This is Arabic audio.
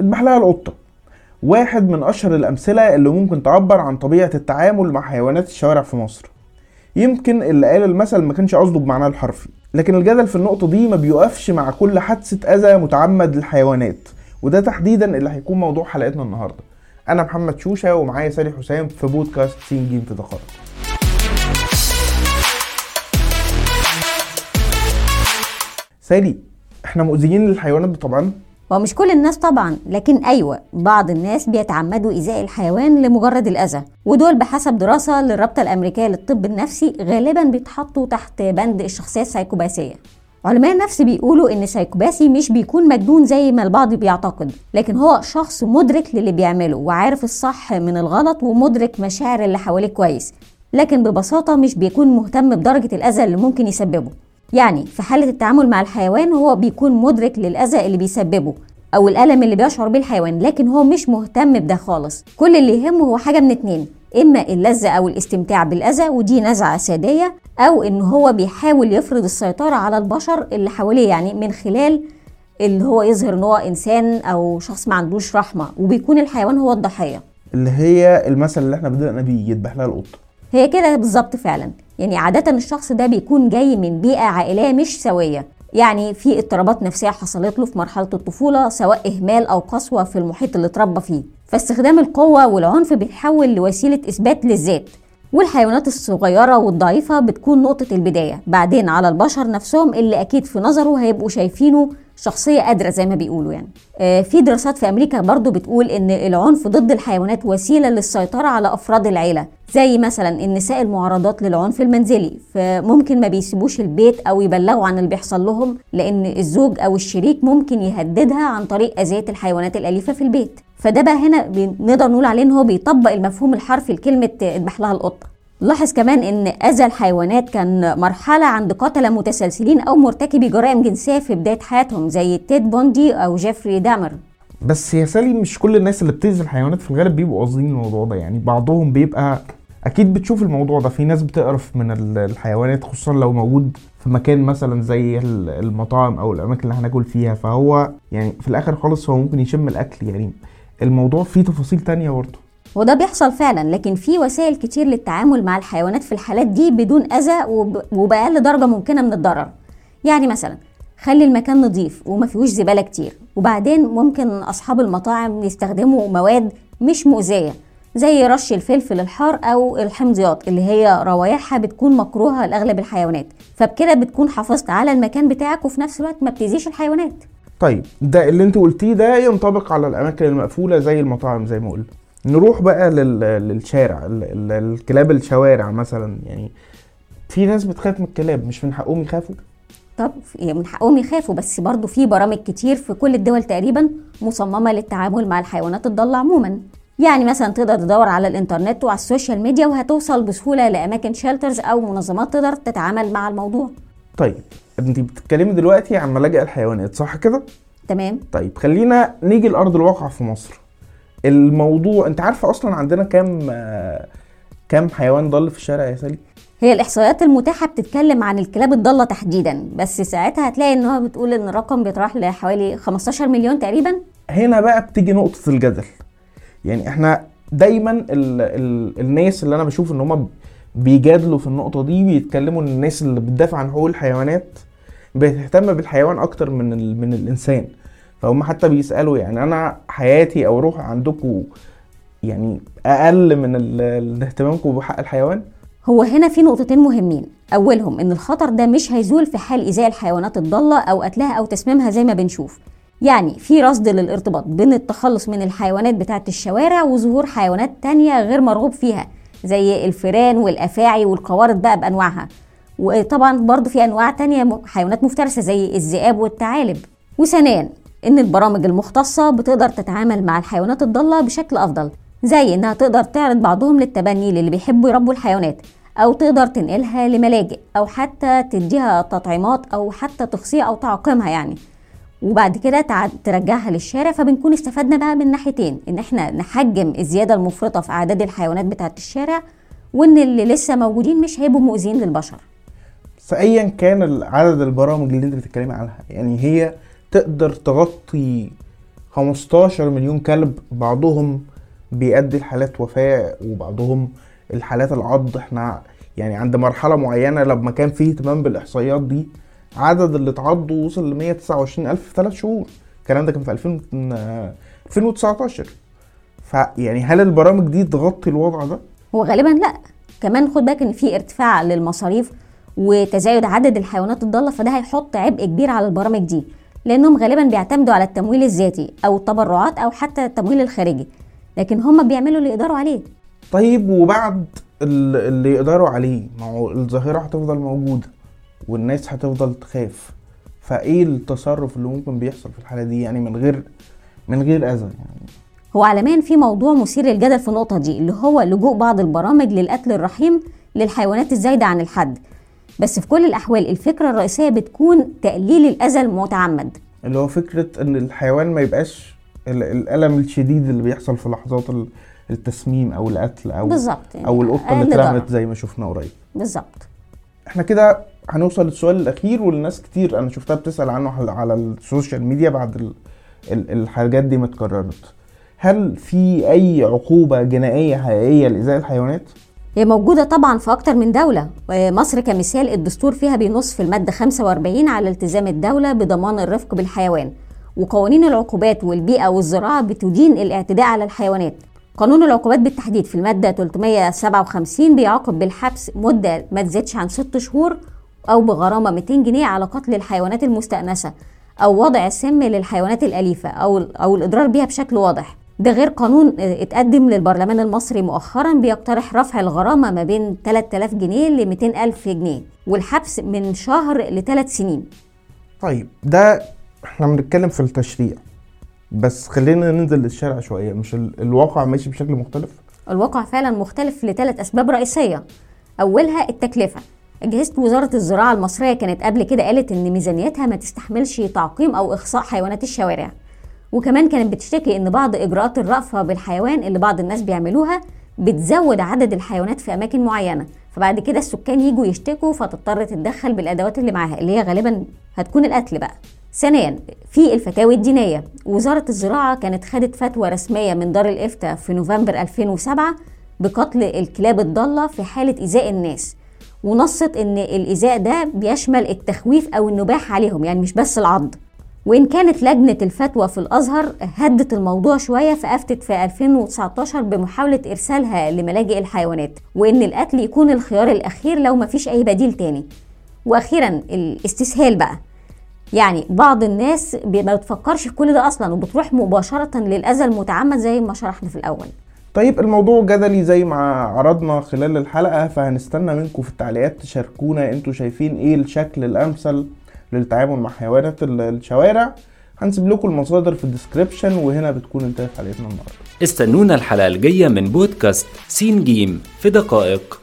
اذبح لها القطة. واحد من أشهر الأمثلة اللي ممكن تعبر عن طبيعة التعامل مع حيوانات الشوارع في مصر. يمكن اللي قال المثل ما كانش قصده بمعناه الحرفي لكن الجدل في النقطة دي ما بيوقفش مع كل حادثة أذى متعمد للحيوانات وده تحديدا اللي هيكون موضوع حلقتنا النهاردة. أنا محمد شوشة ومعايا سالي حسام في بودكاست سين جيم في دقائق سالي إحنا مؤذيين للحيوانات بطبعا ومش كل الناس طبعا لكن أيوه بعض الناس بيتعمدوا ايذاء الحيوان لمجرد الأذى ودول بحسب دراسة للرابطة الأمريكية للطب النفسي غالبا بيتحطوا تحت بند الشخصيه السايكوباسية. علماء النفس بيقولوا إن السايكوباسي مش بيكون مجنون زي ما البعض بيعتقد لكن هو شخص مدرك للي بيعمله وعارف الصح من الغلط ومدرك مشاعر اللي حواليه كويس لكن ببساطة مش بيكون مهتم بدرجة الأذى اللي ممكن يسببه. يعني في حالة التعامل مع الحيوان هو بيكون مدرك للأذى اللي بيسببه أو الألم اللي بيشعر بيه الحيوان لكن هو مش مهتم بده خالص. كل اللي يهمه هو حاجة من اتنين إما اللذة أو الاستمتاع بالأذى ودي نزعة سادية أو إن هو بيحاول يفرض السيطرة على البشر اللي حواليه يعني من خلال اللي هو يظهر إن هو إنسان أو شخص ما عندوش رحمة وبيكون الحيوان هو الضحية. اللي هي المثل اللي إحنا بدأنا بيه يذبح لها القطة هي كده بالظبط فعلا. يعني عادة الشخص ده بيكون جاي من بيئة عائلية مش سوية. يعني في اضطرابات نفسية حصلت له في مرحلة الطفولة سواء إهمال أو قسوة في المحيط اللي اتربى فيه. فاستخدام القوة والعنف بيتحول لوسيلة إثبات للذات. والحيوانات الصغيرة والضعيفة بتكون نقطة البداية. بعدين على البشر نفسهم اللي أكيد في نظره هيبقوا شايفينه شخصية قادرة زي ما بيقولوا يعني. آه في دراسات في أمريكا برضو بتقول إن العنف ضد الحيوانات وسيلة للسيطرة على أفراد العيلة زي مثلا النساء المعرضات للعنف المنزلي. فممكن ما بيسيبوش البيت أو يبلغوا عن اللي بيحصل لهم لأن الزوج أو الشريك ممكن يهددها عن طريق أذية الحيوانات الأليفة في البيت. فده بقى هنا نقدر نقول عليه إن هو بيطبق المفهوم الحرفي لكلمة اذبح لها القطة. لاحظ كمان إن أذى الحيوانات كان مرحلة عند قتلة متسلسلين أو مرتكبي جرائم جنسية في بداية حياتهم زي تيد بوندي أو جيفري دامر. بس يا سالي مش كل الناس اللي بتأذي الحيوانات في الغالب بيبقوا قاصدين الموضوع ده. يعني بعضهم بيبقى أكيد بتشوف الموضوع ده. في ناس بتقرف من الحيوانات خصوصا لو موجود في مكان مثلا زي المطاعم أو الأماكن اللي هناكل فيها. فهو يعني في الآخر خالص هو ممكن يشم الأكل. يعني الموضوع فيه تفاصيل تانية برضه. وده بيحصل فعلا لكن في وسائل كتير للتعامل مع الحيوانات في الحالات دي بدون أذى وب... وبأقل درجة ممكنة من الضرر. يعني مثلا خلي المكان نظيف وما فيهوش زبالة كتير وبعدين ممكن أصحاب المطاعم يستخدموا مواد مش مؤذية زي رش الفلفل الحار أو الحمضيات اللي هي روايحها بتكون مكروهة لأغلب الحيوانات. فبكده بتكون حافظت على المكان بتاعك وفي نفس الوقت ما بتأذيش الحيوانات. طيب ده اللي انت قلتيه ده ينطبق على الأماكن المقفولة زي المطاعم زي ما قلت نروح بقى لل... للشارع ال... الكلاب الشوارع مثلا يعني في ناس بتخاف من الكلاب مش من حقهم يخافوا؟ طب من حقهم يخافوا بس برضو في برامج كتير في كل الدول تقريبا مصممة للتعامل مع الحيوانات الضالة عموما. يعني مثلا تقدر تدور على الإنترنت وعلى السوشيال ميديا وهتوصل بسهولة لأماكن shelters أو منظمات تقدر تتعامل مع الموضوع. طيب انت بتتكلمي دلوقتي عن ملاجئ الحيوانات صح كده؟ تمام. طيب خلينا نيجي لأرض الواقع في مصر. الموضوع انت عارفة أصلا عندنا كام كام حيوان ضل في الشارع يا سالي؟ هي الإحصائيات المتاحة بتتكلم عن الكلاب الضالة تحديدا بس ساعتها هتلاقي إن هو بتقول إن الرقم بيتراوح لحوالي 15 مليون تقريبا. هنا بقى بتيجي نقطة الجدل. يعني إحنا دايما ال ال الناس اللي أنا بشوف إن هم بيجادلوا في النقطة دي بيتكلموا إن الناس اللي بتدافع عن حقوق الحيوانات بتهتم بالحيوان أكتر من من الإنسان. فهم حتى بيسألوا يعني أنا حياتي أو روحي عندكم يعني أقل من اهتمامكم بحق الحيوان؟ هو هنا في نقطتين مهمين. أولهم إن الخطر ده مش هيزول في حال ايذاء الحيوانات الضالة أو قتلها أو تسميمها زي ما بنشوف. يعني في رصد للارتباط بين التخلص من الحيوانات بتاعة الشوارع وظهور حيوانات تانية غير مرغوب فيها زي الفيران والأفاعي والقوارض بقى بأنواعها. وطبعا برضو في أنواع تانية حيوانات مفترسة زي الذئاب والثعالب. وثانيا إن البرامج المختصة بتقدر تتعامل مع الحيوانات الضالة بشكل أفضل زي إنها تقدر تعرض بعضهم للتبني للي بيحبوا يربوا الحيوانات أو تقدر تنقلها لملاجئ أو حتى تديها تطعيمات أو حتى تخصية أو تعقيمها يعني. وبعد كده ترجعها للشارع فبنكون استفدنا بقى من ناحيتين إن إحنا نحجم الزيادة المفرطة في أعداد الحيوانات بتاعة الشارع وإن اللي لسه موجودين مش هيبقوا مؤذيين للبشر. فايا كان عدد البرامج اللي أنت بتتكلمي عنها يعني هي تقدر تغطي 15 مليون كلب بعضهم بيؤدي لحالات وفاة وبعضهم الحالات العض. إحنا يعني عند مرحلة معينة لما كان فيه اهتمام بالإحصائيات دي عدد اللي اتعضوا وصل ل 129 ألف في ثلاث شهور. الكلام ده كان في 2000 2019 فيعني هل البرامج دي تغطي الوضع ده؟ هو غالبا لأ. كمان خد بالك إن في ارتفاع للمصاريف وتزايد عدد الحيوانات الضالة فده هيحط عبء كبير على البرامج دي. لأنهم غالبا بيعتمدوا على التمويل الذاتي أو التبرعات أو حتى التمويل الخارجي لكن هم بيعملوا اللي يقدروا عليه. طيب وبعد ال- اللي يقدروا عليه ما هو الظاهرة هتفضل موجودة والناس هتفضل تخاف. فإيه التصرف اللي ممكن بيحصل في الحالة دي؟ يعني من غير من غير أذى يعني. هو عالميا في موضوع مثير للجدل في النقطة دي اللي هو لجوء بعض البرامج للقتل الرحيم للحيوانات الزايدة عن الحد. بس في كل الأحوال الفكرة الرئيسية بتكون تقليل الاذى المتعمد اللي هو فكرة إن الحيوان ما يبقاش ال- الألم الشديد اللي بيحصل في لحظات ال- التسميم أو القتل أو بالظبط يعني أو القطة اللي. اترمت زي ما شفنا قريب. بالظبط. إحنا كده هنوصل للسؤال الأخير واللي ناس كتير أنا شفتها بتسأل عنه على- السوشيال ميديا بعد ال... ال... الحاجات دي ما اتكررت. هل في أي عقوبة جنائية حقيقية لايذاء الحيوانات؟ هي موجودة طبعا في أكتر من دولة مصر كمثال الدستور فيها بينص في المادة 45 على التزام الدولة بضمان الرفق بالحيوان وقوانين العقوبات والبيئة والزراعة بتدين الاعتداء على الحيوانات. قانون العقوبات بالتحديد في المادة 357 بيعاقب بالحبس مدة ما تزيدش عن 6 شهور أو بغرامة 200 جنيه على قتل الحيوانات المستأنسة أو وضع سم للحيوانات الأليفة أو أو الإضرار بها بشكل واضح. ده غير قانون اتقدم للبرلمان المصري مؤخرا بيقترح رفع الغرامة ما بين 3000 جنيه ل 200 ألف جنيه والحبس من شهر لثلاث سنين. طيب ده إحنا بنتكلم في التشريع بس خلينا ننزل للشارع شوية. مش ال... الواقع ماشي بشكل مختلف؟ الواقع فعلا مختلف لثلاث أسباب رئيسية. أولها التكلفة. أجهزة وزارة الزراعة المصرية كانت قبل كده قالت إن ميزانيتها ما تستحملش تعقيم أو إخصاء حيوانات الشوارع. وكمان كانت بتشتكي إن بعض إجراءات الرأفة بالحيوان اللي بعض الناس بيعملوها بتزود عدد الحيوانات في أماكن معينة. فبعد كده السكان يجوا يشتكوا فتضطر تتدخل بالأدوات اللي معاها اللي هي غالبا هتكون القتل بقى. ثانيا في الفتاوي الدينية. وزارة الزراعة كانت خدت فتوى رسمية من دار الإفتاء في نوفمبر 2007 بقتل الكلاب الضالة في حالة إيذاء الناس. ونصت إن الإيذاء ده بيشمل التخويف أو النباح عليهم يعني مش بس العض. وإن كانت لجنة الفتوى في الأزهر هدت الموضوع شوية فأفتت في 2019 بمحاولة إرسالها لملاجئ الحيوانات وإن القتل يكون الخيار الأخير لو مفيش أي بديل تاني. وأخيرا الاستسهال بقى. يعني بعض الناس ما بتفكرش في كل ده أصلا وبتروح مباشرة للأذى المتعمد زي ما شرحنا في الأول. طيب الموضوع جدلي زي ما عرضنا خلال الحلقة فهنستنى منكم في التعليقات تشاركونا أنتوا شايفين إيه الشكل الأمثل. للتعامل مع حيوانات ال- الشوارع. هنسيب لكم المصادر في ال description وهنا بتكون انتهت حلقتنا النهارده. استنونا الحلقة الجاية من بودكاست سين جيم. في دقائق.